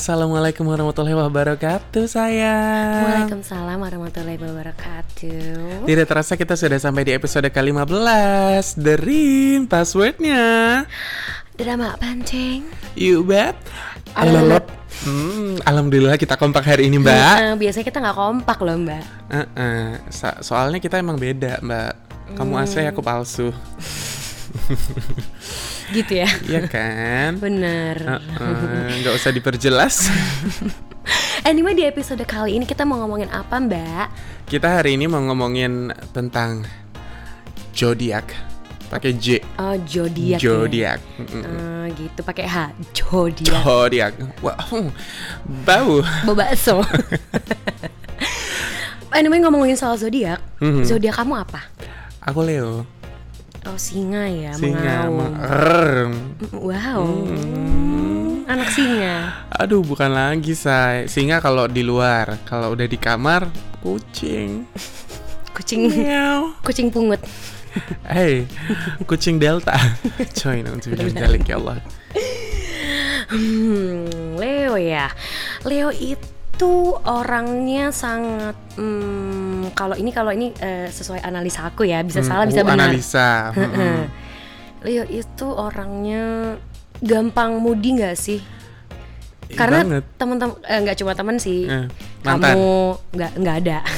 Assalamualaikum warahmatullahi wabarakatuh sayang. Waalaikumsalam warahmatullahi wabarakatuh. Tidak terasa kita sudah sampai di episode ke-15 Derin passwordnya. Drama pancing You bet. Alalap. Hmm, Alhamdulillah kita kompak hari ini mbak. Eh, Biasanya kita nggak kompak loh mbak. Eh-eh, so- Soalnya kita emang beda mbak. Kamu asli aku palsu Gitu ya. Iya kan? Bener. Eh-eh, Nggak usah diperjelas. Anyway di episode kali ini kita mau ngomongin apa mbak? Kita hari ini mau ngomongin tentang Zodiac pakai J. Oh zodiak ya? Zodiac Mm-mm. Eh, gitu pakai H. Zodiak. Zodiac Wow Bau. Bawa bakso. Anyway ngomongin soal zodiak. Mhm. Zodiak kamu apa? Aku Leo Oh singa ya Singa mengaum. Wow. Hmm. Anak singa. Aduh bukan lagi say. Singa kalau di luar Kalau udah di kamar Kucing. Kucing. Meow Kucing pungut. Hey Kucing delta. Coy nanti dalik ya Allah. Hmm, Leo ya. Leo itu orangnya sangat hmm, kalau ini kalau ini eh, sesuai analisa aku ya, bisa salah Hmm, bisa oh, benar. Analisa Heeh. Mm-mm. Leo itu orangnya gampang moody nggak sih? Ih, Karena teman-teman eh, nggak cuma teman sih. Eh, mantan. Kamu nggak nggak ada.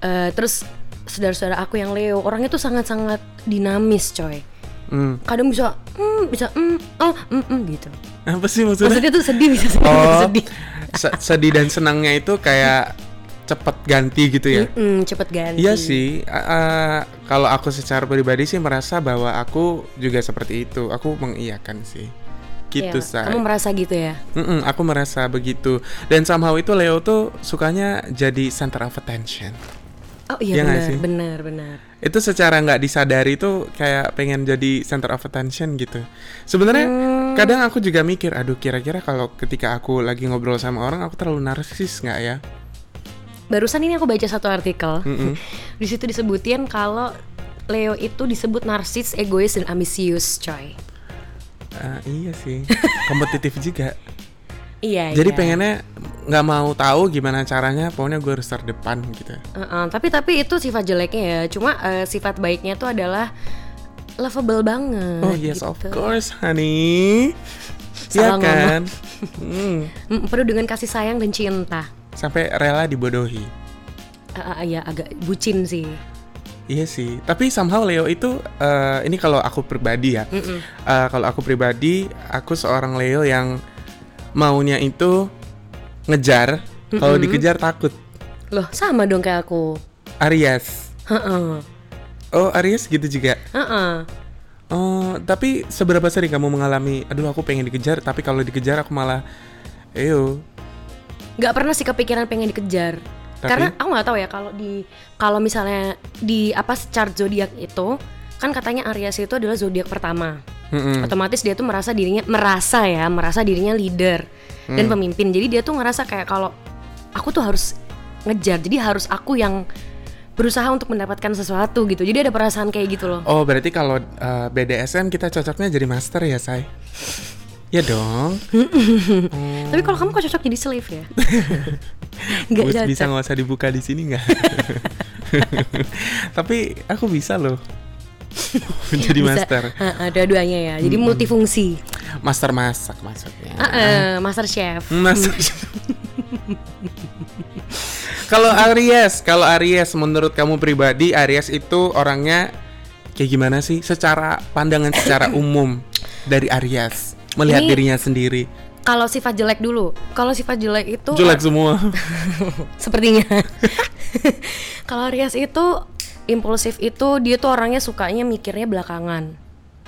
Eh, terus saudara-saudara aku yang Leo, orangnya tuh sangat-sangat dinamis, coy. Hmm. Kadang bisa hmm, bisa hmm, oh, hmm, hmm, gitu. Apa sih maksudnya? Maksudnya tuh sedih bisa sedih, Oh, sedih. se- sedih dan senangnya itu kayak cepet ganti gitu ya? Mm-mm, cepet ganti. Iya sih. a- kalau aku secara pribadi sih merasa bahwa aku juga seperti itu. Aku mengiyakan sih. Gitu Iya, say. Kamu merasa gitu ya? Mm-mm, aku merasa begitu. Dan somehow itu Leo tuh sukanya jadi center of attention. Oh iya nggak benar, sih? benar, benar. Itu secara nggak disadari tuh kayak pengen jadi center of attention gitu. Sebenarnya Hmm. kadang aku juga mikir, aduh kira-kira kalau ketika aku lagi ngobrol sama orang aku terlalu narsis nggak ya? Barusan ini aku baca satu artikel. Mm-mm. Di situ disebutin kalau Leo itu disebut narsis, egois dan ambisius, coy. Ah, iya sih, kompetitif juga. Iya. Jadi iya. pengennya nggak mau tahu gimana caranya, pokoknya gue harus terdepan gitu. Uh-uh, tapi tapi itu sifat jeleknya ya. Cuma uh, sifat baiknya itu adalah lovable banget. Oh yes, of gitu. course, honey. Iya kan? Hmm, Mm, penuh dengan kasih sayang dan cinta. sampai rela dibodohi. Uh, uh, ya agak bucin sih. Iya sih. Tapi somehow Leo itu, eh, ini kalau aku pribadi ya. Mm-mm. Eh, kalau aku pribadi, aku seorang Leo yang maunya itu ngejar. Kalau Mm-mm. dikejar takut. Loh, sama dong kayak aku. Aries. Heeh. Oh Aries gitu juga. Heeh. Oh, tapi seberapa sering kamu mengalami, aduh aku pengen dikejar, tapi kalau dikejar aku malah, eyo, nggak pernah sih kepikiran pengen dikejar Tapi? karena aku nggak tahu ya kalau di kalau misalnya di apa chart zodiak itu kan katanya Aries itu adalah zodiak pertama Mm-mm. otomatis dia tuh merasa dirinya merasa ya merasa dirinya leader dan Hmm. pemimpin jadi dia tuh ngerasa kayak kalau aku tuh harus ngejar jadi harus aku yang berusaha untuk mendapatkan sesuatu gitu jadi ada perasaan kayak gitu loh Oh berarti kalau eh, BDSM kita cocoknya jadi master ya, say? Ya dong. Oh. tapi kalau kamu kok cocok jadi slave ya Bus- cocok bisa nggak usah dibuka di sini nggak? Tapi aku bisa loh. Jadi Bisa. master. Ha-ha, dua-duanya ya jadi multifungsi Master masak maksudnya. Ah, eh, master chef Master. kalau Aries, kalau Aries menurut kamu pribadi Aries itu orangnya kayak gimana sih? Secara pandangan secara umum dari Aries melihat Ini- dirinya sendiri. Kalau sifat jelek dulu, kalau sifat jelek itu Jelek semua. sepertinya. kalau Aries itu impulsif itu dia tuh orangnya sukanya mikirnya belakangan.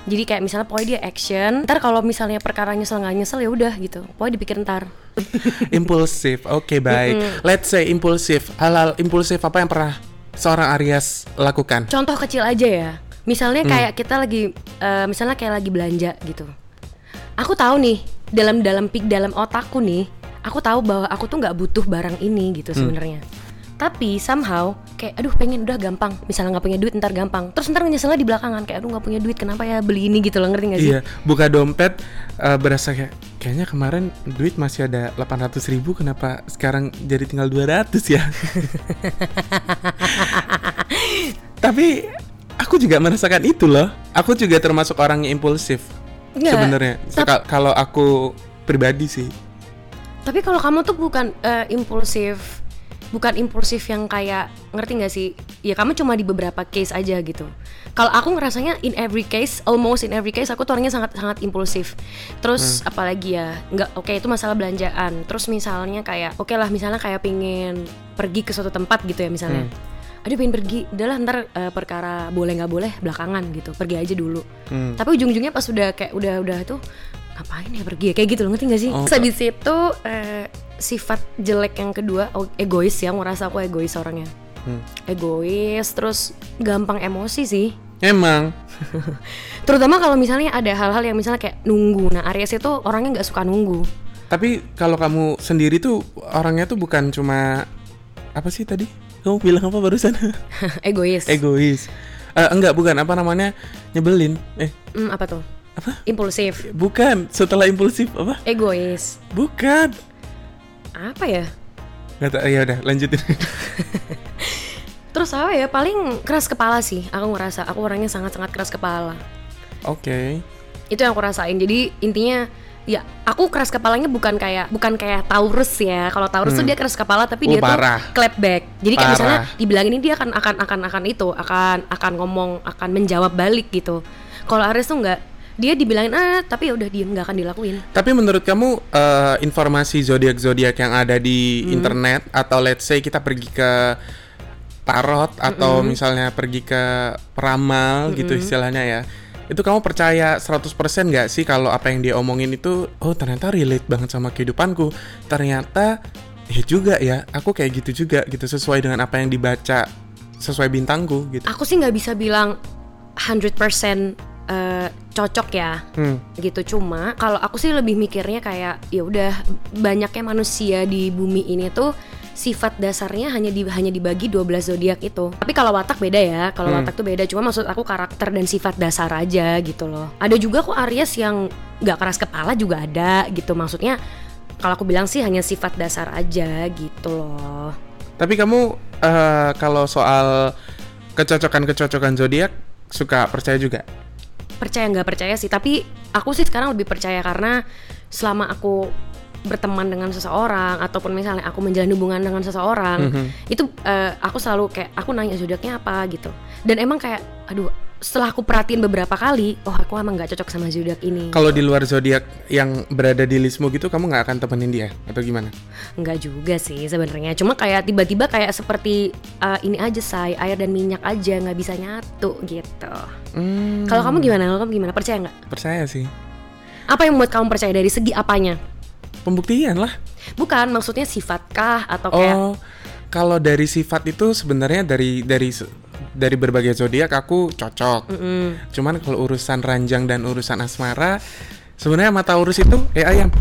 Jadi kayak misalnya pokoknya dia action, ntar kalau misalnya perkara nyesel nggak nyesel ya udah gitu, pokoknya dipikir ntar. impulsif. Oke, baik. Let's say impulsif. Hal-hal impulsif apa yang pernah seorang Aries lakukan? Contoh kecil aja ya, misalnya kayak kita lagi, eh, misalnya kayak lagi belanja gitu. Aku tahu nih dalam dalam pik dalam otakku nih, aku tahu bahwa aku tuh nggak butuh barang ini gitu sebenarnya. Tapi somehow kayak aduh pengen udah gampang misalnya nggak punya duit ntar gampang terus ntar nyeselnya di belakangan kayak aduh nggak punya duit kenapa ya beli ini gitu loh ngerti gak sih Iya, buka dompet eh, berasa kayak kayaknya kemarin duit masih ada 800 ribu kenapa sekarang jadi tinggal 200 ya? Tapi aku juga merasakan itu loh. Aku juga termasuk orang yang impulsif sebenarnya. Kalau aku pribadi sih. tapi kalau kamu tuh bukan eh, impulsif bukan impulsif yang kayak ngerti nggak sih? Ya kamu cuma di beberapa case aja gitu. Kalau aku ngerasanya in every case almost in every case aku tuh orangnya sangat sangat impulsif. Terus apalagi ya nggak oke itu masalah belanjaan. Terus misalnya kayak oke lah misalnya kayak pingin pergi ke suatu tempat gitu ya misalnya. Aduh pengen pergi udahlah ntar eh, perkara boleh nggak boleh belakangan gitu pergi aja dulu. Hmm. tapi ujung-ujungnya pas udah kayak udah udah tuh ngapain ya pergi ya? Kayak gitu loh ngerti gak sih? Oh. Terus habis itu eh, sifat jelek yang kedua oh, egois ya ngerasa aku egois orangnya Hmm. egois terus gampang emosi sih Emang. terutama kalau misalnya ada hal-hal yang misalnya kayak nunggu nah Aries itu orangnya nggak suka nunggu Tapi kalau kamu sendiri tuh orangnya tuh bukan cuma apa sih tadi? Kamu bilang apa barusan? egois Egois. Eh, enggak, bukan apa namanya? Nyebelin. Eh, Hmm, apa tuh apa? impulsif Bukan, setelah impulsif apa? egois Bukan. Apa ya? Nggak tahu, ya udah lanjutin. terus apa ya paling keras kepala sih. Aku ngerasa aku orangnya sangat-sangat keras kepala. Oke. itu yang aku rasain. Jadi intinya ya aku keras kepalanya bukan kayak bukan kayak Taurus ya. Kalau Taurus tuh dia keras kepala tapi Oh, dia parah. tuh clap back. Jadi kayak misalnya dibilang ini dia akan akan akan akan itu akan akan ngomong akan menjawab balik gitu. Kalau Aries tuh nggak dia dibilangin ah tapi ya udah diem nggak akan dilakuin Tapi menurut kamu eh, informasi zodiak zodiak yang ada di Hmm. internet atau let's say kita pergi ke tarot atau misalnya pergi ke peramal gitu istilahnya ya. Itu kamu percaya 100% nggak sih kalau apa yang dia omongin itu oh ternyata relate banget sama kehidupanku. Ternyata ya juga ya, aku kayak gitu juga gitu sesuai dengan apa yang dibaca sesuai bintangku gitu. aku sih nggak bisa bilang 100% eh, cocok ya Hmm. gitu cuma kalau aku sih lebih mikirnya kayak ya udah banyaknya manusia di bumi ini tuh sifat dasarnya hanya di hanya dibagi 12 zodiak itu. Tapi kalau watak beda ya. Kalau Hmm. watak tuh beda. Cuma maksud aku karakter dan sifat dasar aja gitu loh. Ada juga kok Aries yang nggak keras kepala juga ada gitu. Maksudnya kalau aku bilang sih hanya sifat dasar aja gitu loh. Tapi kamu eh, kalau soal kecocokan-kecocokan zodiak suka percaya juga? Percaya nggak percaya sih. Tapi aku sih sekarang lebih percaya karena selama aku berteman dengan seseorang ataupun misalnya aku menjalin hubungan dengan seseorang Mhm. itu eh, aku selalu kayak aku nanya zodiaknya apa? gitu. Dan emang kayak aduh setelah aku perhatiin beberapa kali oh aku emang nggak cocok sama zodiak ini. Kalau di luar zodiak yang berada di listmu gitu, kamu nggak akan temenin dia atau gimana? nggak juga sih sebenarnya. Cuma kayak tiba-tiba kayak seperti eh, ini aja say air dan minyak aja nggak bisa nyatu gitu. Hmm, kalau kamu gimana? Kalau kamu gimana? Percaya nggak? Percaya sih. apa yang membuat kamu percaya? Dari segi apanya? Pembuktian lah. Bukan, maksudnya sifatkah atau kayak Oh, kalau dari sifat itu sebenarnya dari dari dari berbagai zodiak aku cocok. Mm-mm. Cuman kalau urusan ranjang dan urusan asmara, sebenarnya sama Taurus itu eh ayam.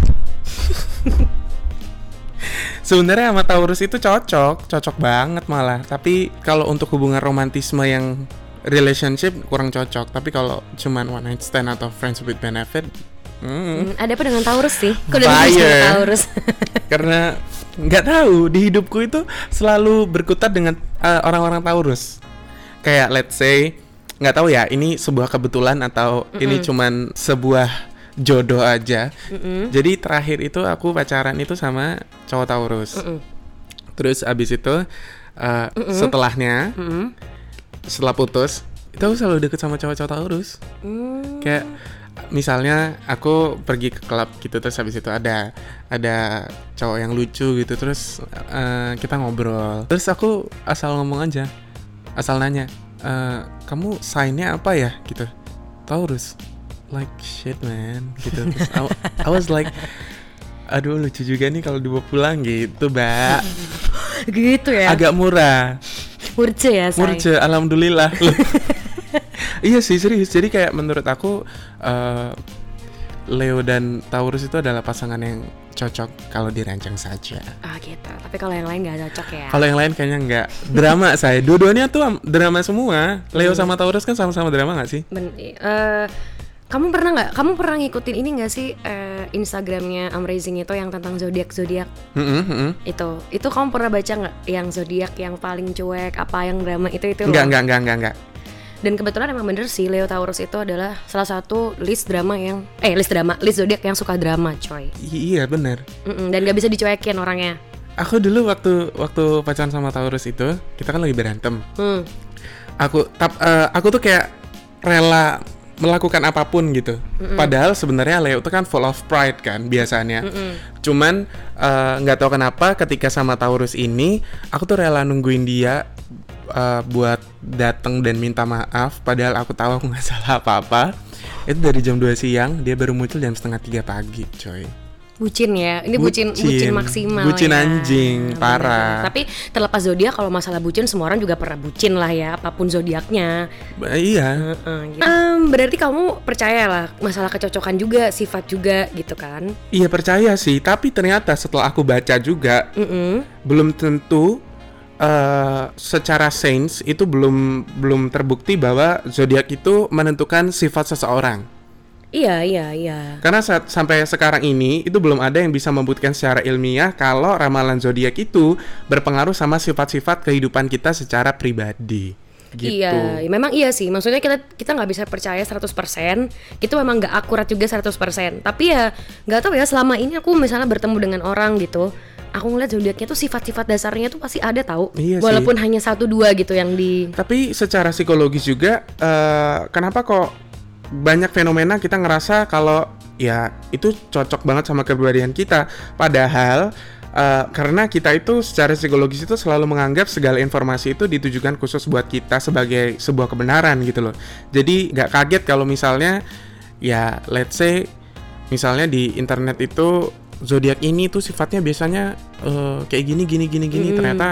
sebenarnya sama Taurus itu cocok, cocok banget malah. Tapi kalau untuk hubungan romantisme yang relationship kurang cocok. Tapi kalau cuman one night stand atau friends with benefit, hmm, Hmm, ada apa dengan Taurus sih? Kok sama Taurus? karena nggak tahu di hidupku itu selalu berkutat dengan uh, orang-orang Taurus. Kayak let's say nggak tahu ya ini sebuah kebetulan atau ini cuman sebuah jodoh aja. Jadi terakhir itu aku pacaran itu sama cowok Taurus. Mm-mm. Terus abis itu uh, setelahnya Mm-mm. setelah putus itu aku selalu deket sama cowok-cowok Taurus. Hmm. Kayak misalnya aku pergi ke klub gitu terus habis itu ada ada cowok yang lucu gitu terus eh, kita ngobrol terus aku asal ngomong aja asal nanya "Eh, kamu signnya apa ya gitu Taurus like shit man gitu Terus I, I was like aduh lucu juga nih kalau dibawa pulang gitu mbak gitu ya. agak murah Murce ya, say. Murce, alhamdulillah. Iya sih serius. Jadi kayak menurut aku eh, Leo dan Taurus itu adalah pasangan yang cocok kalau dirancang saja. Ah gitu. Tapi kalau yang lain nggak cocok ya. Kalau yang lain kayaknya nggak. Drama saya. Dua-duanya tuh am- drama semua. Leo sama Taurus kan sama-sama drama nggak sih? Ben- eh, kamu pernah nggak? Kamu pernah ngikutin ini nggak sih eh, Instagramnya Amazing itu yang tentang zodiak zodiak Mm-mm, mm-mm. itu? Itu kamu pernah baca nggak? Yang zodiak yang paling cuek, apa yang drama itu itu? Enggak, loh. enggak, enggak, enggak, enggak. Dan kebetulan emang bener sih Leo Taurus itu adalah salah satu list drama yang eh list drama, list zodiak yang suka drama, coy. I- iya bener. Mm-mm, dan gak bisa dicuekin orangnya. Aku dulu waktu waktu pacaran sama Taurus itu, kita kan lagi berantem. Hmm. Aku tap, eh, aku tuh kayak rela melakukan apa pun gitu. Padahal sebenarnya Leo itu kan full of pride kan biasanya. Cuman eh, nggak tahu kenapa ketika sama Taurus ini, aku tuh rela nungguin dia eh, buat datang dan minta maaf. Padahal aku tahu aku nggak salah apa-apa. Itu dari jam 2 siang, dia baru muncul jam setengah tiga pagi, coy. Bucin ya, ini bucin bucin, Bucin. maksimal Bucin ya. anjing, Bener. parah. Tapi terlepas zodiak kalau masalah bucin semua orang juga pernah bucin lah ya, apa pun zodiaknya. Iya, Heeh, gitu. Em, berarti kamu percaya lah masalah kecocokan juga, sifat juga gitu kan? iya percaya sih. Tapi ternyata setelah aku baca juga, Mm-mm. belum tentu eh, secara sains itu belum belum terbukti bahwa zodiak itu menentukan sifat seseorang. Iya iya iya. Karena saat, sampai sekarang ini itu belum ada yang bisa membuktikan secara ilmiah kalau ramalan zodiak itu berpengaruh sama sifat-sifat kehidupan kita secara pribadi. Gitu. Iya, ya memang iya sih. Maksudnya kita kita nggak bisa percaya 100%. Itu memang nggak akurat juga 100%. Tapi ya nggak tahu ya selama ini aku misalnya bertemu dengan orang gitu, aku ngeliat zodiaknya tuh sifat-sifat dasarnya tuh pasti ada tahu. Iya sih. Walaupun hanya satu dua gitu yang di Tapi secara psikologis juga, eh, kenapa kok banyak fenomena kita ngerasa kalau ya itu cocok banget sama kepribadian kita. Padahal eh, karena kita itu secara psikologis itu selalu menganggap segala informasi itu ditujukan khusus buat kita sebagai sebuah kebenaran gitu loh. Jadi nggak kaget kalau misalnya ya let's say misalnya di internet itu zodiak ini tuh sifatnya biasanya eh, kayak gini gini gini gini Mm. ternyata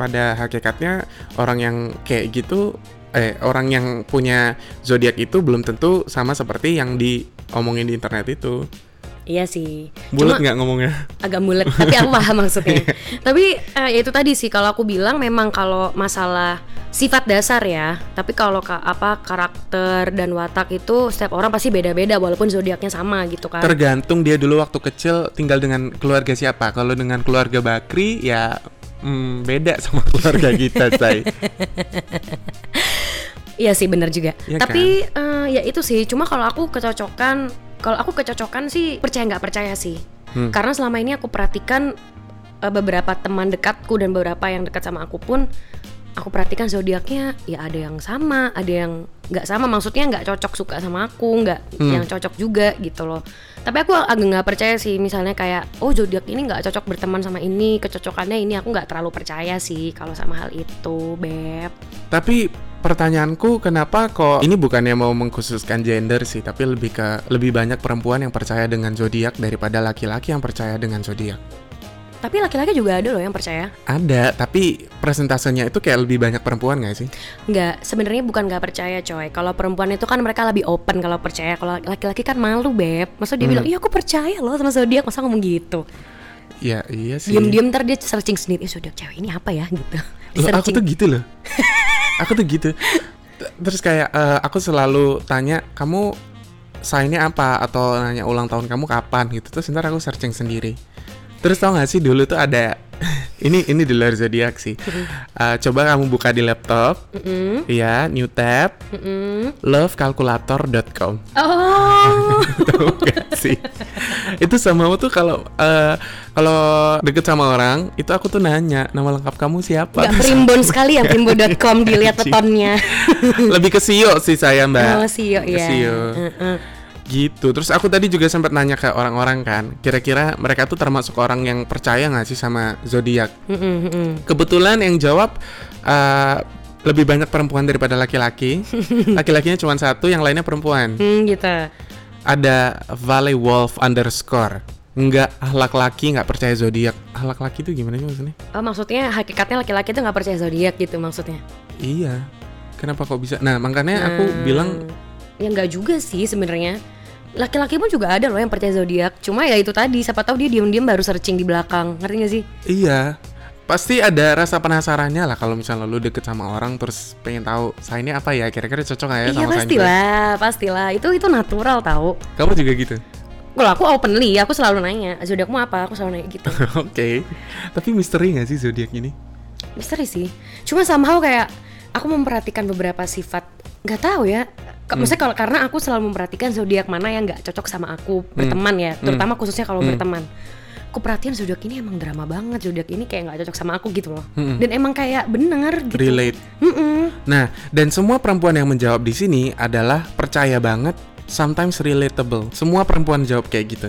pada hakikatnya orang yang kayak gitu eh orang yang punya zodiak itu belum tentu sama seperti yang diomongin di internet itu. Iya sih. Bulat nggak ngomongnya? agak mulet, tapi aku paham maksudnya. tapi eh, ya itu tadi sih kalau aku bilang memang kalau masalah sifat dasar ya, tapi kalau ka- apa karakter dan watak itu setiap orang pasti beda-beda walaupun zodiaknya sama gitu kan. Tergantung dia dulu waktu kecil tinggal dengan keluarga siapa. Kalau dengan keluarga Bakri ya hmm, beda sama keluarga kita, say. Iya sih bener juga. Iya Tapi eh, ya itu sih. Cuma kalau aku kecocokan, kalau aku kecocokan sih percaya nggak percaya sih. Hmm. Karena selama ini aku perhatikan eh, beberapa teman dekatku dan beberapa yang dekat sama aku pun, aku perhatikan zodiaknya ya ada yang sama, ada yang nggak sama. Maksudnya nggak cocok suka sama aku, nggak Hmm. yang cocok juga gitu loh. Tapi aku agak nggak percaya sih. Misalnya kayak, oh zodiak ini nggak cocok berteman sama ini, kecocokannya ini aku nggak terlalu percaya sih kalau sama hal itu, beb. Tapi pertanyaanku kenapa kok ini bukannya mau mengkhususkan gender sih, tapi lebih ke lebih banyak perempuan yang percaya dengan zodiak daripada laki-laki yang percaya dengan zodiak. Tapi laki-laki juga ada loh yang percaya. Ada, tapi presentasenya itu kayak lebih banyak perempuan nggak sih? Nggak, sebenarnya bukan nggak percaya coy. Kalau perempuan itu kan mereka lebih open kalau percaya. Kalau laki-laki kan malu beb. Masa dia bilang, iya aku percaya loh sama zodiak. Masa ngomong gitu? Ya iya sih. Diam-diam ntar dia searching sendiri. Eh zodiak cewek ini apa ya gitu. Loh, aku tuh gitu loh. aku tuh gitu. Terus kayak eh, aku selalu tanya kamu signnya apa atau nanya ulang tahun kamu kapan gitu. Terus ntar aku searching sendiri. Terus tau gak sih dulu tuh ada ini ini di luar zodiak sih. Eh, coba kamu buka di laptop, Mm-mm, ya new tab, mm-mm. lovecalculator.com. Oh, Tahu gak sih? itu sama aku tuh kalau eh, kalau deket sama orang, itu aku tuh nanya nama lengkap kamu siapa? nggak primbon sekali ya primbon.com dilihat petonnya. Lebih ke SEO sih saya mbak. Oh, Sio Ke ya. SEO. Heeh. Gitu. Terus aku tadi juga sempat nanya ke orang-orang kan, kira-kira mereka tuh termasuk orang yang percaya nggak sih sama zodiak? Mm-mm. Kebetulan yang jawab eh, lebih banyak perempuan daripada laki-laki. Laki-lakinya cuma satu, yang lainnya perempuan. Hmm, gitu. Ada Valley Wolf underscore. Enggak, ahlak laki nggak percaya zodiak. Ahlak laki itu gimana sih maksudnya? Oh, maksudnya hakikatnya laki-laki tuh nggak percaya zodiak gitu maksudnya. Iya. Kenapa kok bisa? Nah, makanya aku Hmm. bilang ya nggak juga sih sebenarnya laki-laki pun juga ada loh yang percaya zodiak. Cuma ya itu tadi siapa tahu dia diem-diem baru searching di belakang. Ngerti gak sih? Iya. Pasti ada rasa penasarannya lah kalau misalnya lu deket sama orang terus pengen tahu saya ini apa ya? Kira-kira cocok nggak ya iya sama saya pastilah pastilah. Itu itu natural tau. Kamu juga gitu. kalau aku openly aku selalu nanya zodiakmu apa? Aku selalu nanya gitu. Oke. Tapi misteri nggak sih zodiak ini? misteri sih. Cuma somehow kayak aku memperhatikan beberapa sifat nggak tahu ya Ke- maksudnya kalau karena aku selalu memperhatikan zodiak mana yang nggak cocok sama aku berteman ya terutama khususnya kalau berteman aku perhatian zodiak ini emang drama banget zodiak ini kayak nggak cocok sama aku gitu loh dan emang kayak bener gitu Relate. Mm-mm. Nah, dan semua perempuan yang menjawab di sini adalah percaya banget, sometimes relatable. Semua perempuan jawab kayak gitu.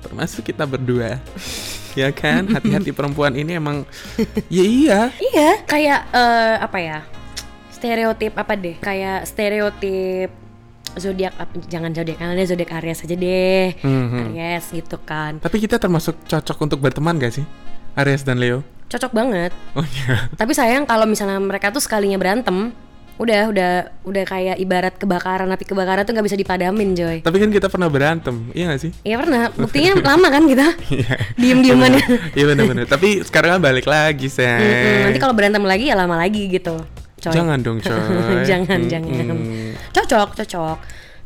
Termasuk kita berdua. Ya kan? Hati-hati perempuan ini emang ya iya. iya kayak eh, apa ya stereotip apa deh kayak stereotip zodiak jangan zodiak karena dia zodiak Aries aja deh Mhm. Aries gitu kan Tapi kita termasuk cocok untuk berteman gak sih? Aries dan Leo? cocok banget Oh iya. Tapi sayang kalau misalnya mereka tuh sekalinya berantem, udah udah udah kayak ibarat kebakaran api kebakaran tuh nggak bisa dipadamin, Joy. Tapi kan kita pernah berantem, iya gak sih? Iya pernah, buktinya lama kan kita Iya. diem-dieman ya. Iya benar-benar. Tapi sekarang kan balik lagi, Mm-mm, say. Nanti kalau berantem lagi ya lama lagi gitu. Coy. Jangan dong, coy. jangan, Mm-mm. jangan. Cocok, cocok.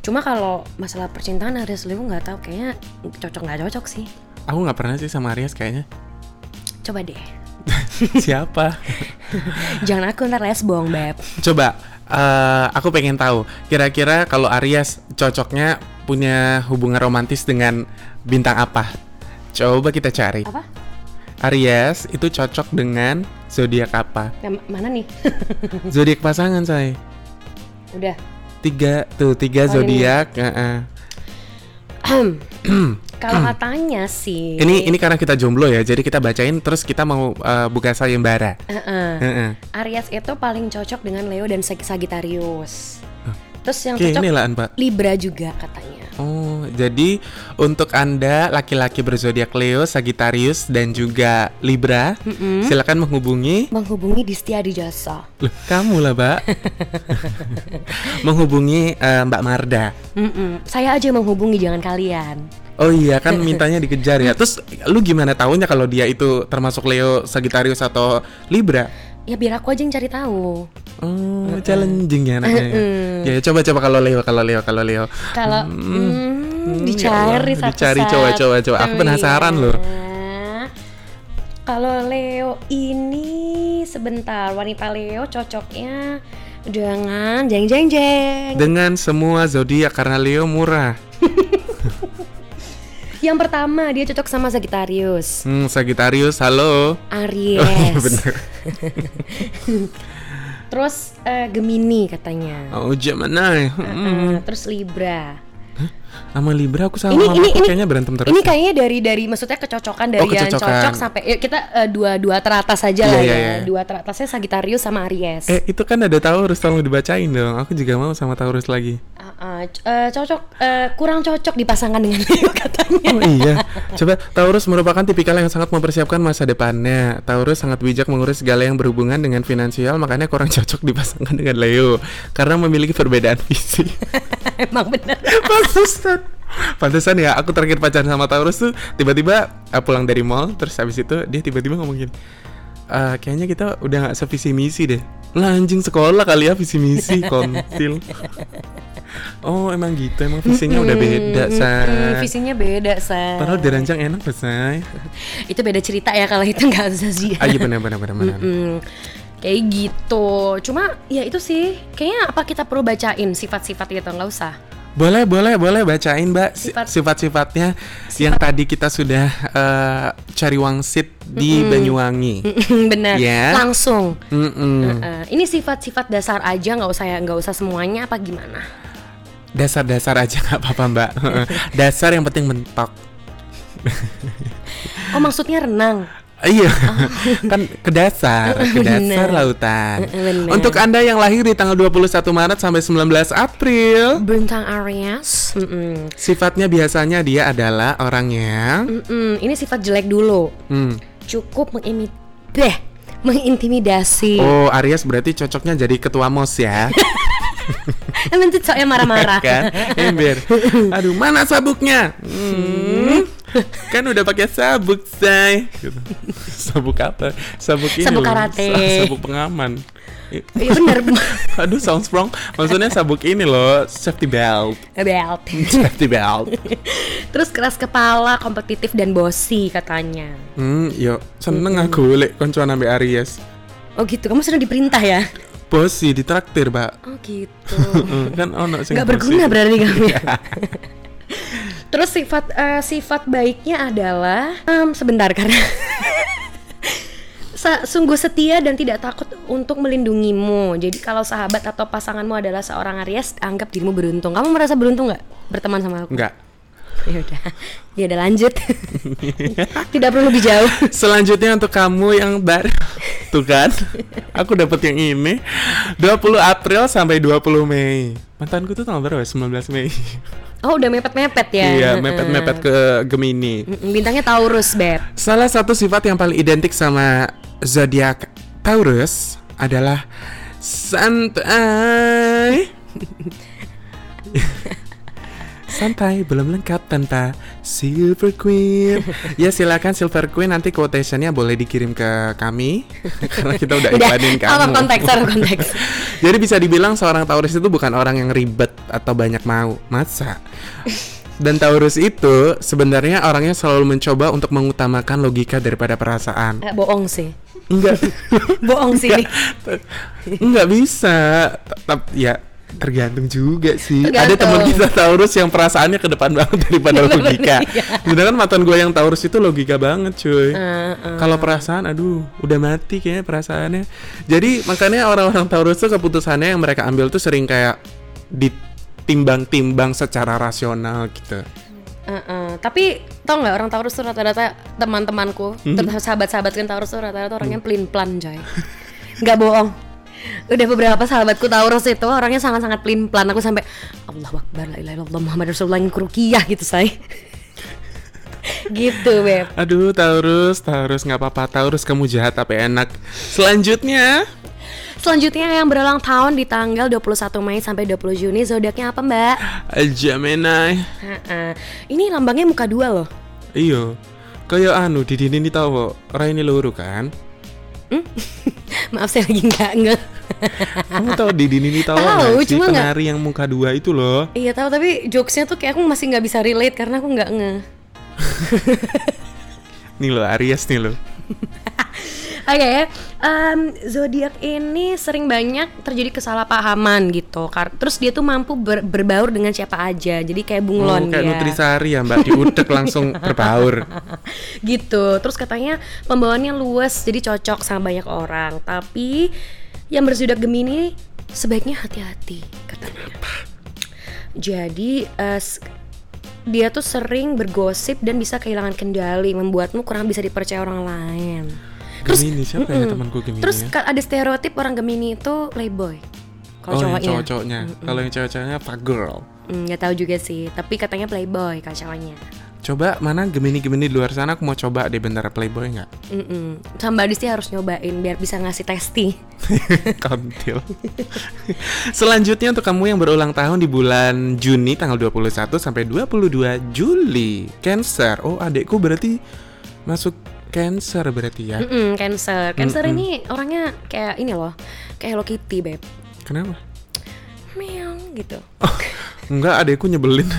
Cuma kalau masalah percintaan Aries Leo nggak tahu kayaknya cocok nggak cocok sih. Aku nggak pernah sih sama Aries kayaknya. Coba deh. Siapa? Jangan aku ntar lesbong, Beb. Coba, eh, aku pengen tahu. Kira-kira kalau Aries cocoknya punya hubungan romantis dengan bintang apa? Coba kita cari. Apa? Aries itu cocok dengan zodiak apa? Yang mana nih? Zodiak pasangan saya. udah. Tiga tuh tiga Oh, zodiak. heeh. Kalau katanya sih. Ini ini karena kita jomblo ya, jadi kita bacain terus kita mau eh, buka sayembara. Heeh. Heeh. Aries itu paling cocok dengan Leo dan Sag- Sagittarius. Terus yang Oke, cocok ini lah Mbak. Libra juga katanya. Oh, jadi untuk Anda laki-laki berzodiak Leo, Sagittarius dan juga Libra, silakan menghubungi Menghubungi di Setia di Jasa. Loh, kamu lah, Mbak. menghubungi eh, Mbak Marda. Mm-mm. Saya aja menghubungi jangan kalian. Oh iya kan mintanya dikejar ya. Terus lu gimana tahunya kalau dia itu termasuk Leo, Sagittarius atau Libra? Ya biar aku aja yang cari tahu. Oh, challenging ya anaknya. ya. Ya, coba coba kalau Leo, kalau Leo, kalau Leo. Kalau Hmm, mm, ya dicari Allah, satu dicari, coba, coba, coba. Aku penasaran loh. Kalau Leo ini sebentar wanita Leo cocoknya dengan jeng jeng jeng. Dengan semua zodiak karena Leo murah. Yang pertama dia cocok sama Sagittarius, Hmm, Sagittarius, halo. Aries. Oh iya bener. Terus eh, Gemini katanya. Oh Gemini. Hmm. Eh, terus Libra. Sama Libra aku sama Ini mama ini aku ini kayaknya berantem terus. Ini kayaknya dari dari maksudnya kecocokan dari Oh, yang kecocokan. cocok sampai yuk kita eh, dua dua teratas saja Iya, lah iya, ya. iya. Dua teratasnya Sagittarius sama Aries. Eh itu kan ada Taurus tolong dibacain dong. Aku juga mau sama Taurus lagi. Eh, cocok eh, kurang cocok dipasangkan dengan Leo katanya. Oh iya. Coba Taurus merupakan tipikal yang sangat mempersiapkan masa depannya. Taurus sangat bijak mengurus segala yang berhubungan dengan finansial, makanya kurang cocok dipasangkan dengan Leo karena memiliki perbedaan visi. Emang bener. Pantesan. Pantesan ya, aku terakhir pacaran sama Taurus tuh tiba-tiba uh, pulang dari mall, terus habis itu dia tiba-tiba ngomong gini, "Eh, kayaknya kita udah nggak sevisi misi deh. Lah anjing sekolah kali ya visi misi kontil. Oh emang gitu, emang visinya udah beda, Mm, say. visinya beda, say. Padahal dirancang enak say. Itu beda cerita ya kalau itu nggak usah sih. Ah iya benar benar benar benar. Mm, kayak gitu. Cuma ya itu sih. Kayaknya apa kita perlu bacain sifat-sifat gitu nggak usah. Boleh boleh boleh bacain mbak si- Sifat- sifat-sifatnya yang tadi kita sudah eh, cari wangsit di Banyuwangi. Bener. Ya. Langsung. Mm-mm. Eh, ini sifat-sifat dasar aja nggak usah nggak usah semuanya apa gimana? Dasar-dasar aja nggak apa-apa mbak. Dasar yang penting mentok. Oh maksudnya renang? Iya, kan ke dasar, ke dasar Bener. lautan. Bener. Untuk anda yang lahir di tanggal 21 Maret sampai 19 April, Bintang Aries. Mm-mm. sifatnya biasanya dia adalah orang yang, Mm-mm. Ini sifat jelek dulu. hmm, Cukup mengimit, deh, mengintimidasi. oh Aries berarti cocoknya jadi ketua mos ya. Emang yang marah-marah. kan ember aduh mana sabuknya Hmm, kan udah pakai sabuk say gitu. sabuk apa sabuk ini Sabuk loh. karate. Sa- sabuk pengaman I- Iya bener. aduh sounds wrong maksudnya sabuk ini loh safety belt Belt. safety belt Terus keras kepala, kompetitif dan bosi katanya. hmm yo seneng aku lek koncoan ambil Aries Oh gitu, kamu sudah diperintah ya? Bos sih ditraktir pak Oh gitu. Kan ono sing Nggak bossy. berguna berarti kamu ya. Terus sifat eh, sifat baiknya adalah em, sebentar karena sungguh setia dan tidak takut untuk melindungimu. Jadi kalau sahabat atau pasanganmu adalah seorang Aries, anggap dirimu beruntung. Kamu merasa beruntung nggak berteman sama aku? Enggak. Ya udah, ya udah lanjut. tidak perlu lebih jauh. Selanjutnya untuk kamu yang baru Tuh kan Aku dapat yang ini 20 April sampai 20 Mei Mantanku tuh tanggal berapa ya? 19 Mei Oh udah mepet-mepet ya? Iya mepet-mepet ke Gemini Bintangnya Taurus, Beb. Salah satu sifat yang paling identik sama zodiak Taurus adalah santai. santai belum lengkap tanpa Silver Queen. ya silakan Silver Queen nanti quotationnya boleh dikirim ke kami karena kita udah iklanin kamu. of konteks, of konteks. Jadi bisa dibilang seorang Taurus itu bukan orang yang ribet atau banyak mau. Masa? Dan Taurus itu sebenarnya orangnya selalu mencoba untuk mengutamakan logika daripada perasaan. Eh, bohong sih. Enggak. Bohong sih. Enggak bisa. Tetap ya tergantung juga sih. Ada Tergantung. teman kita Taurus yang perasaannya ke depan banget daripada logika. Iya. Sedangkan mantan gue yang Taurus itu logika banget, cuy. Eh, eh. Kalau perasaan, aduh, udah mati kayaknya perasaannya. Jadi makanya orang-orang Taurus tuh keputusannya yang mereka ambil tuh sering kayak ditimbang-timbang secara rasional gitu. Eh, eh. Tapi tau nggak orang Taurus tuh rata-rata teman-temanku, Hmm. terus sahabat-sahabat kan Taurus tuh rata-rata orangnya pelin plan coy. Nggak bohong. Udah beberapa sahabatku Taurus itu orangnya sangat-sangat pelin plan. Aku sampai Allah Akbar la ilaha illallah Muhammad Rasulullah yang kurukiyah gitu say. gitu beb. Aduh, Taurus, Taurus nggak apa-apa, Taurus kamu jahat tapi enak. Selanjutnya, Selanjutnya yang berulang tahun di tanggal 21 Mei sampai 20 Juni zodiaknya apa mbak? Gemini. Ini lambangnya muka dua loh. Iyo, kayak anu di dini ini tahu, Raini luru kan? Maaf saya lagi nggak nge. Kamu tahu di dini ini tahu Tahu, nggak sih cuma penari yang muka dua itu loh? Iya tahu tapi jokesnya tuh kayak aku masih nggak bisa relate karena aku nggak nge. Nih loh, Aries nih loh. Oke, em, zodiak ini sering banyak terjadi kesalahpahaman gitu. Kar- Terus dia tuh mampu ber- berbaur dengan siapa aja. Jadi kayak bunglon Oh, kayak dia. Nutrisari ya mbak, diudek langsung berbaur. gitu. Terus katanya pembawaannya luas, jadi cocok sama banyak orang. Tapi yang berzodiak Gemini sebaiknya hati-hati katanya. Jadi eh, s- dia tuh sering bergosip dan bisa kehilangan kendali, membuatmu kurang bisa dipercaya orang lain. Gemini siapa ya mm-mm. temanku Gemini Terus ya? ka- ada stereotip orang Gemini itu playboy. Kalau oh, cowoknya, cowok-cowoknya. Kalau yang cewek-ceweknya fuck girl. Hmm, nggak tahu juga sih. Tapi katanya playboy kalau cowoknya. Coba mana Gemini-Gemini di luar sana aku mau coba deh bentar playboy nggak? Mm-mm. Sama Mbak Disti harus nyobain biar bisa ngasih testi. Kontil. Selanjutnya untuk kamu yang berulang tahun di bulan Juni tanggal 21 sampai 22 Juli. Cancer. Oh, adekku berarti masuk Cancer berarti ya. Mm-mm, cancer. Cancer ini orangnya kayak ini loh, kayak Hello Kitty, beb. Kenapa? Meong gitu. Enggak, adekku nyebelin.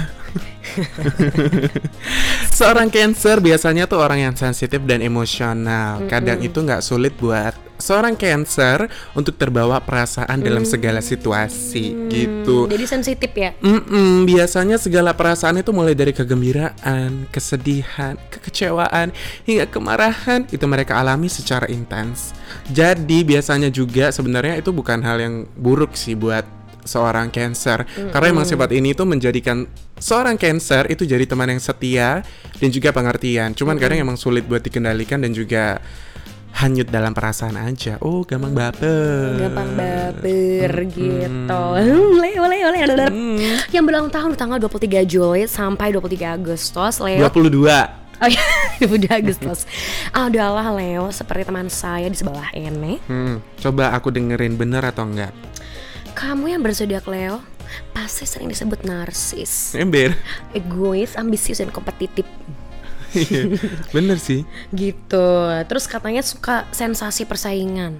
Seorang Cancer biasanya tuh orang yang sensitif dan emosional. Kadang itu nggak sulit buat seorang Cancer untuk terbawa perasaan dalam segala situasi gitu. Jadi sensitif ya. Mm-mm, biasanya segala perasaan itu mulai dari kegembiraan, kesedihan, kekecewaan, hingga kemarahan itu mereka alami secara intens. Jadi biasanya juga sebenarnya itu bukan hal yang buruk sih buat seorang Cancer, karena emang sifat ini tuh menjadikan seorang Cancer itu jadi teman yang setia dan juga pengertian. Cuman kadang emang sulit buat dikendalikan dan juga hanyut dalam perasaan aja. Oh, gampang baper. Gampang baper gitu. Leo, Leo, Leo. Yang berulang tahun tanggal 23 Juli sampai 23 Agustus, Leo 22. Oh iya, 22 Agustus. Adalah Leo seperti teman saya di sebelah ini. Hmm, coba aku dengerin bener atau enggak? Kamu yang berzodiak Leo pasti sering disebut narsis, Ember. egois, ambisius dan kompetitif Iya, Bener sih. gitu. Terus katanya suka sensasi persaingan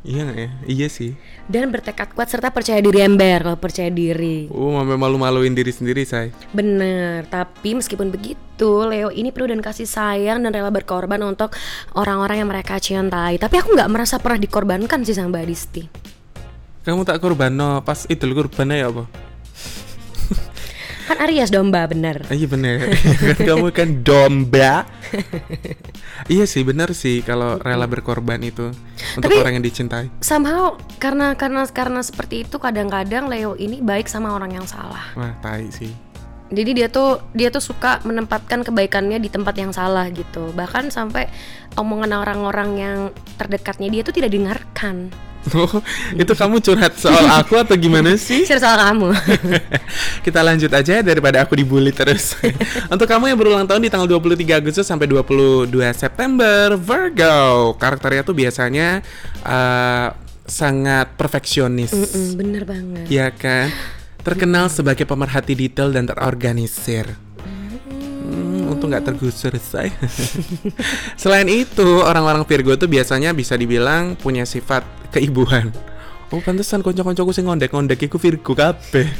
Iya ya? Iya sih. dan bertekad kuat serta percaya diri ember kalau percaya diri. Oh, sampai malu-maluin diri sendiri, say. Bener, tapi meskipun begitu, Leo ini penuh dan kasih sayang dan rela berkorban untuk orang-orang yang mereka cintai. Tapi aku nggak merasa pernah dikorbankan sih sama Mbak Disti. Kamu tak korban no, pas itu kurbannya ya apa? Kan Aries domba, bener. Ah, Iya bener. Kamu kan domba. iya sih bener sih kalau rela berkorban itu untuk Tapi- orang yang dicintai. Somehow karena karena karena seperti itu kadang-kadang Leo ini baik sama orang yang salah. Wah, tai sih. Jadi dia tuh dia tuh suka menempatkan kebaikannya di tempat yang salah gitu. Bahkan sampai omongan orang-orang yang terdekatnya dia tuh tidak dengarkan. Oh, itu kamu curhat soal aku atau gimana sih? Share soal kamu. Kita lanjut aja daripada aku dibully terus. Untuk kamu yang berulang tahun di tanggal 23 Agustus sampai 22 September, Virgo. Karakternya tuh biasanya eh, sangat perfeksionis. Mm, bener banget. Iya kan? Terkenal sebagai pemerhati detail dan terorganisir. Untung nggak tergusur say. Selain itu, orang-orang Virgo tuh biasanya bisa dibilang punya sifat keibuan. Oh, pantesan konco-koncoku sing ngondek-ngondek iku Virgo kabeh.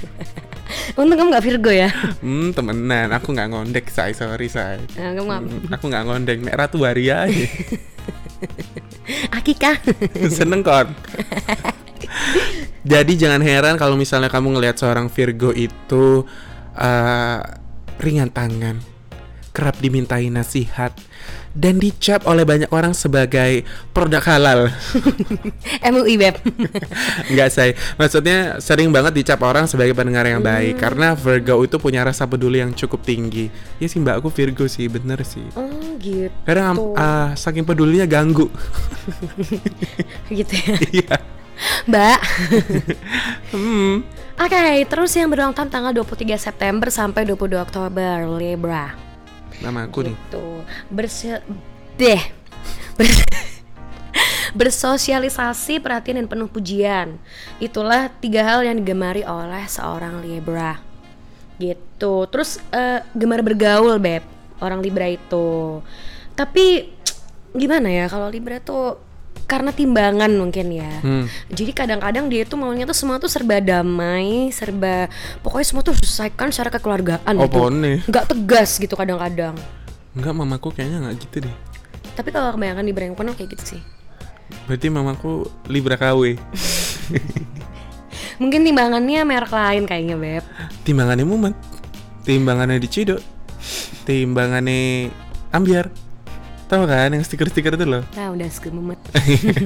Untung kamu gak Virgo ya. Hmm, temenan, aku nggak ngondek, say, sorry, say. Nah, kamu? Hmm, aku nggak ngondek, mek Ratu Waria aja. Akika. Seneng kon. Jadi jangan heran kalau misalnya kamu ngelihat seorang Virgo itu eh, ringan tangan, kerap dimintai nasihat, dan dicap oleh banyak orang sebagai produk halal. MUI Beb. Enggak saya, maksudnya sering banget dicap orang sebagai pendengar yang baik karena Virgo itu punya rasa peduli yang cukup tinggi. Ya sih mbak aku Virgo sih, bener sih. Oh gitu. Kadang am- ah, saking pedulinya ganggu. Gitu ya. Iya. Mbak. Hmm. Oke, terus yang berulang tahun tanggal 23 September sampai 22 Oktober Libra. Nama aku nih. Gitu. Berse deh. Ber- Bersosialisasi, perhatian dan penuh pujian. Itulah tiga hal yang digemari oleh seorang Libra. Gitu. Terus eh, gemar bergaul, Beb. Orang Libra itu. Tapi gimana ya kalau Libra tuh karena timbangan mungkin ya. Hmm. Jadi kadang-kadang dia tuh maunya tuh semua tuh serba damai, serba pokoknya semua tuh selesaikan secara kekeluargaan Oh, gitu. Nggak tegas gitu kadang-kadang. Enggak, mamaku kayaknya nggak gitu deh. Tapi kalau kebanyakan di penuh kayak gitu sih. Berarti mamaku Libra KW. Mungkin timbangannya merek lain kayaknya beb. Timbangannya Mumet. Timbangannya Diciduk. Timbangannya Ambiar. Tahu kan yang stiker-stiker itu loh. Nah udah segememet.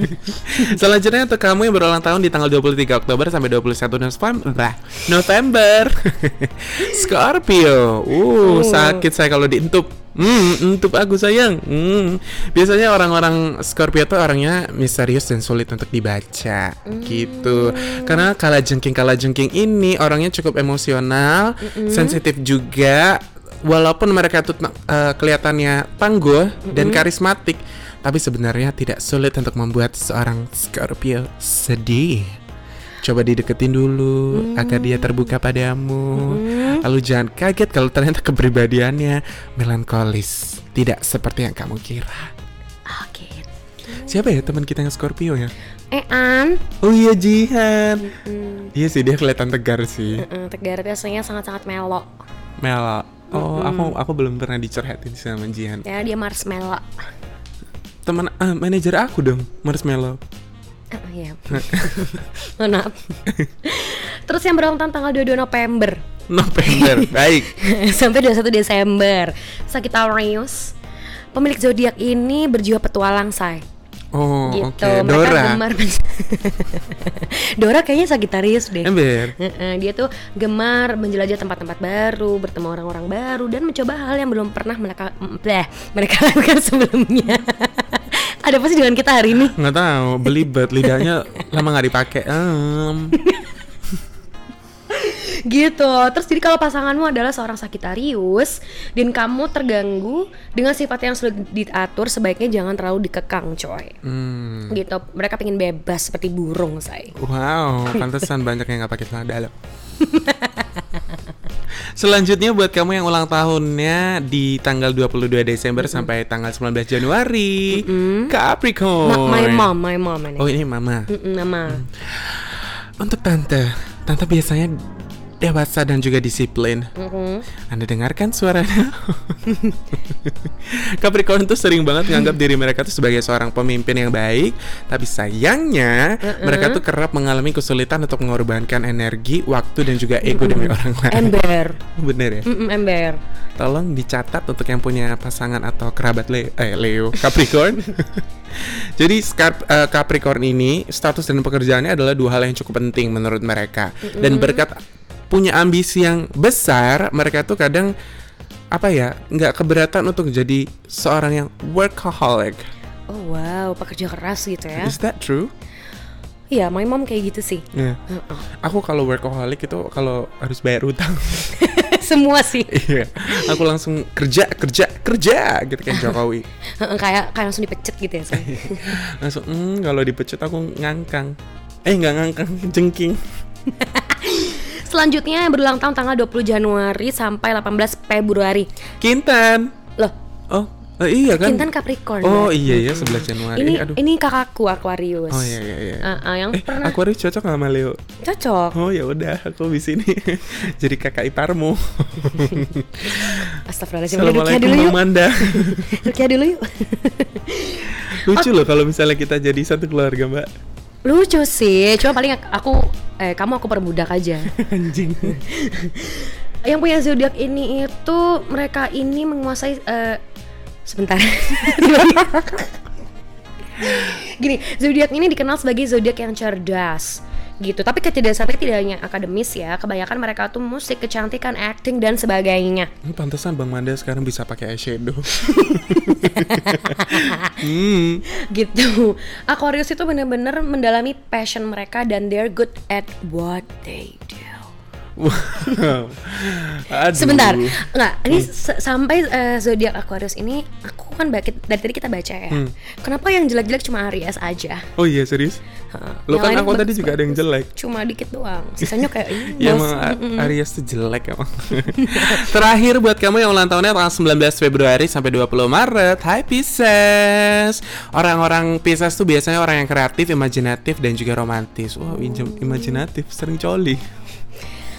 Selanjutnya untuk kamu yang berulang tahun di tanggal 23 Oktober sampai 21 November. November. Scorpio. Uh, sakit saya kalau dientup. Hmm, entup aku sayang. Hmm. Biasanya orang-orang Scorpio tuh orangnya misterius dan sulit untuk dibaca gitu. Karena kala jengking kala jengking ini orangnya cukup emosional, sensitif juga. Walaupun mereka tuh eh, kelihatannya tangguh dan karismatik, tapi sebenarnya tidak sulit untuk membuat seorang Scorpio sedih. Coba dideketin dulu agar dia terbuka padamu. Lalu jangan kaget kalau ternyata kepribadiannya melankolis, tidak seperti yang kamu kira. Oke. Siapa ya teman kita yang Scorpio ya? Eh An. Oh iya Jihan. Hmm, Iya sih dia kelihatan tegar sih. eh, Tegar biasanya sangat-sangat melo. Mel. Oh, aku aku belum pernah dicurhatin sama Jihan. Ya dia marshmallow. Teman ah, manajer aku dong, Marshmallow. Eh, Iya. Mohon maaf. Terus yang berulang tahun tanggal 22 November November. Baik. sampai 21 Desember. Sagittarius. Pemilik zodiak ini berjiwa petualang, say. Oh, gitu. oke. Mereka Dora. gemar Dora kayaknya Sagittarius deh. Ember. Dia tuh gemar menjelajah tempat-tempat baru, bertemu orang-orang baru dan mencoba hal yang belum pernah mereka bleh, mereka lakukan sebelumnya. Ada apa sih dengan kita hari ini? Nggak tahu, belibet lidahnya lama nggak dipakai. Em. gitu. Terus jadi kalau pasanganmu adalah seorang Sagittarius dan kamu terganggu dengan sifat yang sudah diatur, sebaiknya jangan terlalu dikekang, coy. Hmm. Gitu. Mereka pengen bebas seperti burung, say. Wow, pantesan banyak yang nggak pakai celana dalam. Selanjutnya buat kamu yang ulang tahunnya di tanggal 22 Desember sampai tanggal 19 Januari, Capricorn. Ma- my mom, my mom ini. Oh ini mama. Mm-mm, nama. Untuk tante, tante biasanya dewasa dan juga disiplin. Mhm. Anda dengarkan suaranya? Capricorn tuh sering banget nganggap diri mereka tuh sebagai seorang pemimpin yang baik, tapi sayangnya mereka tuh kerap mengalami kesulitan untuk mengorbankan energi, waktu dan juga ego demi orang lain. Ember. Bener ya? Mm-mm, ember. Tolong dicatat untuk yang punya pasangan atau kerabat Le eh, Leo Capricorn. Jadi Scar- eh, Capricorn ini status dan pekerjaannya adalah dua hal yang cukup penting menurut mereka. Dan berkat punya ambisi yang besar, mereka tuh kadang apa ya nggak keberatan untuk jadi seorang yang workaholic. Oh wow, pekerja keras gitu ya. Is that true? Iya, my mom kayak gitu sih. Ya. Heeh. Aku kalau workaholic itu kalau harus bayar utang. Semua sih. Iya. Aku langsung kerja kerja kerja gitu kayak Jokowi. Kayak kayak langsung dipecat gitu ya, say. langsung hmm, kalau dipecut aku ngangkang eh nggak ngangkang jengking Selanjutnya berulang tahun tanggal 20 Januari sampai 18 Februari. Kintan Loh, oh eh, iya kan Kintan Capricorn. oh Mbak. iya ya 11 Januari Ini aduh ini kakakku Aquarius. oh iya iya iya Ah, ah, yang eh pernah aku harus cocok sama Leo cocok. oh ya udah aku di sini jadi kakak iparmu Astagfirullahaladzim. Rukia assalamualaikum dulu yuk. Manda Rukia dulu yuk. lucu loh kalau misalnya kita jadi satu keluarga mbak Lucu sih, cuma paling ak- aku eh kamu aku perbudak aja. anjing Yang punya zodiak ini itu mereka ini menguasai eh, sebentar. Gini, zodiak ini dikenal sebagai zodiak yang cerdas gitu. Tapi kecerdasannya tidak hanya akademis ya. Kebanyakan mereka tuh musik, kecantikan, acting dan sebagainya. Ini pantesan Bang Manda sekarang bisa pakai eyeshadow. hmm. gitu. Aquarius itu benar-benar mendalami passion mereka dan they're good at what they do. Wow. Aduh. Sebentar, nggak. Ini s- sampai eh, zodiak Aquarius ini aku kan baki- dari tadi kita baca ya. Hmm. Kenapa yang jelek-jelek cuma Aries aja? Oh iya serius? Lo kan aku tadi juga ada yang jelek. Cuma dikit doang. Sisanya kayak ini. Ya bos. emang Aries tuh jelek emang. Terakhir buat kamu yang ulang tahunnya tanggal 19 Februari sampai 20 Maret. Hai Pisces. Orang-orang Pisces tuh biasanya orang yang kreatif, imajinatif dan juga romantis. Wow, im- imajinatif, sering coli.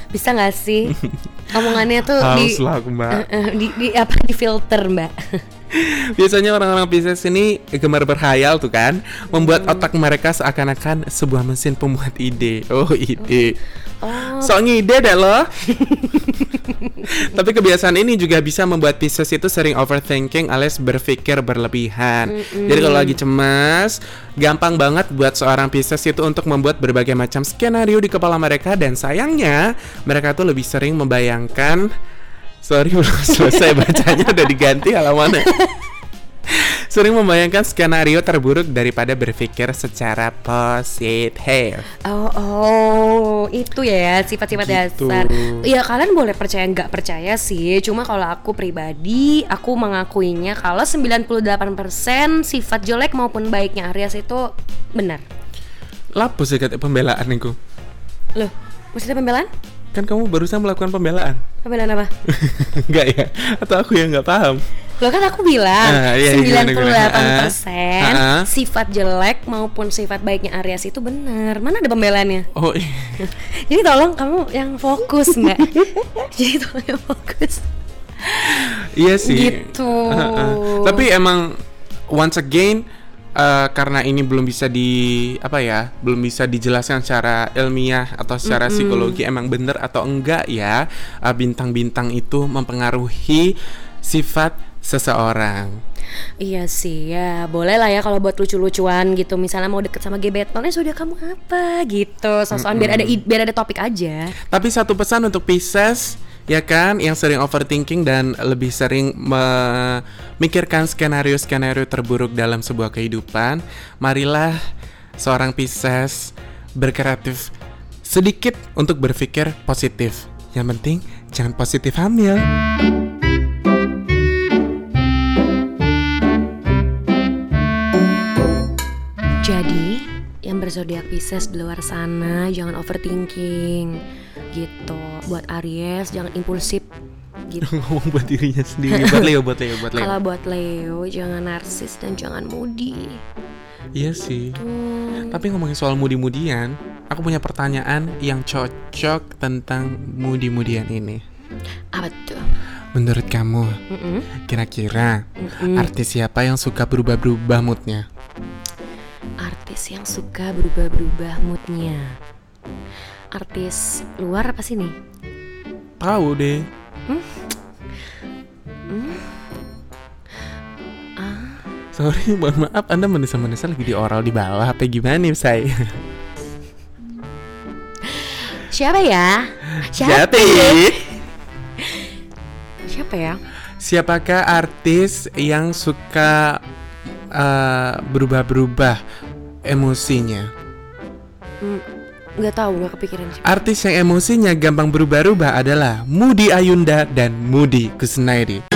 Bisa nggak sih? Omongannya tuh di, Haus lah aku, Mbak. Eh, di di apa di filter mbak? Biasanya orang-orang Pisces ini gemar berhayal tuh kan, membuat otak mereka seakan-akan sebuah mesin pemuat ide. Oh, ide. Oh, Sok ngide deh lo. Tapi kebiasaan ini juga bisa membuat Pisces itu sering overthinking alias berpikir berlebihan. Jadi kalau lagi cemas, gampang banget buat seorang Pisces itu untuk membuat berbagai macam skenario di kepala mereka dan sayangnya mereka tuh lebih sering membayangkan Sorry belum selesai bacanya udah diganti halamannya. Sering membayangkan skenario terburuk daripada berpikir secara positif. oh, oh, itu ya sifat-sifat Gitu. dasar. Ya kalian boleh percaya nggak percaya sih. Cuma kalau aku pribadi, aku mengakuinya kalau 98% sifat jelek maupun baiknya Aries itu benar. Lapus ya kata pembelaan itu. Loh, maksudnya pembelaan? Kan kamu barusan melakukan pembelaan. Pembelaan apa? Enggak ya? Atau aku yang nggak paham? Loh kan aku bilang Ah, iya, gimana, 98% gimana? Ah, ah. sifat jelek maupun sifat baiknya Aries itu benar. Mana ada pembelaannya? Oh iya. Jadi tolong kamu yang fokus mbak. Jadi tolong yang fokus. Iya sih. Gitu. Heeh. Tapi emang once again eh, karena ini belum bisa di apa ya, belum bisa dijelaskan secara ilmiah atau secara psikologi emang bener atau enggak ya eh, bintang-bintang itu mempengaruhi sifat seseorang. Iya sih ya boleh lah ya kalau buat lucu-lucuan gitu. Misalnya mau deket sama gebeton eh sudah kamu apa? gitu. Sosokan biar ada biar ada topik aja. Tapi satu pesan untuk Pisces ya kan yang sering overthinking dan lebih sering memikirkan skenario-skenario terburuk dalam sebuah kehidupan. Marilah seorang Pisces berkreatif sedikit untuk berpikir positif. Yang penting jangan positif hamil. Jadi, yang berzodiak Pisces di luar sana jangan overthinking gitu. Buat Aries jangan impulsif gitu. Ngomong buat dirinya sendiri. Buat Leo, buat Leo, buat Leo. Kalau buat Leo jangan narsis dan jangan moody. Iya sih. Hmm, Tapi ngomongin soal mudi-mudian, aku punya pertanyaan yang cocok tentang mudi-mudian ini. apa tuh? Menurut kamu, kira-kira mm-mm. artis siapa yang suka berubah-berubah moodnya? Artis yang suka berubah-berubah moodnya. Artis luar apa sih nih? Tahu deh. Ah, Sorry, mohon maaf, Anda menesa-menesa lagi di oral di bawah, apa gimana nih, say? siapa ya? Siapa? Jati. Siapa ya? Siapakah artis yang suka eh, berubah-berubah emosinya? Hmm, nggak tahu, nggak kepikiran sih. Artis yang emosinya gampang berubah-ubah adalah Mudi Ayunda dan Mudi Kusnaidi.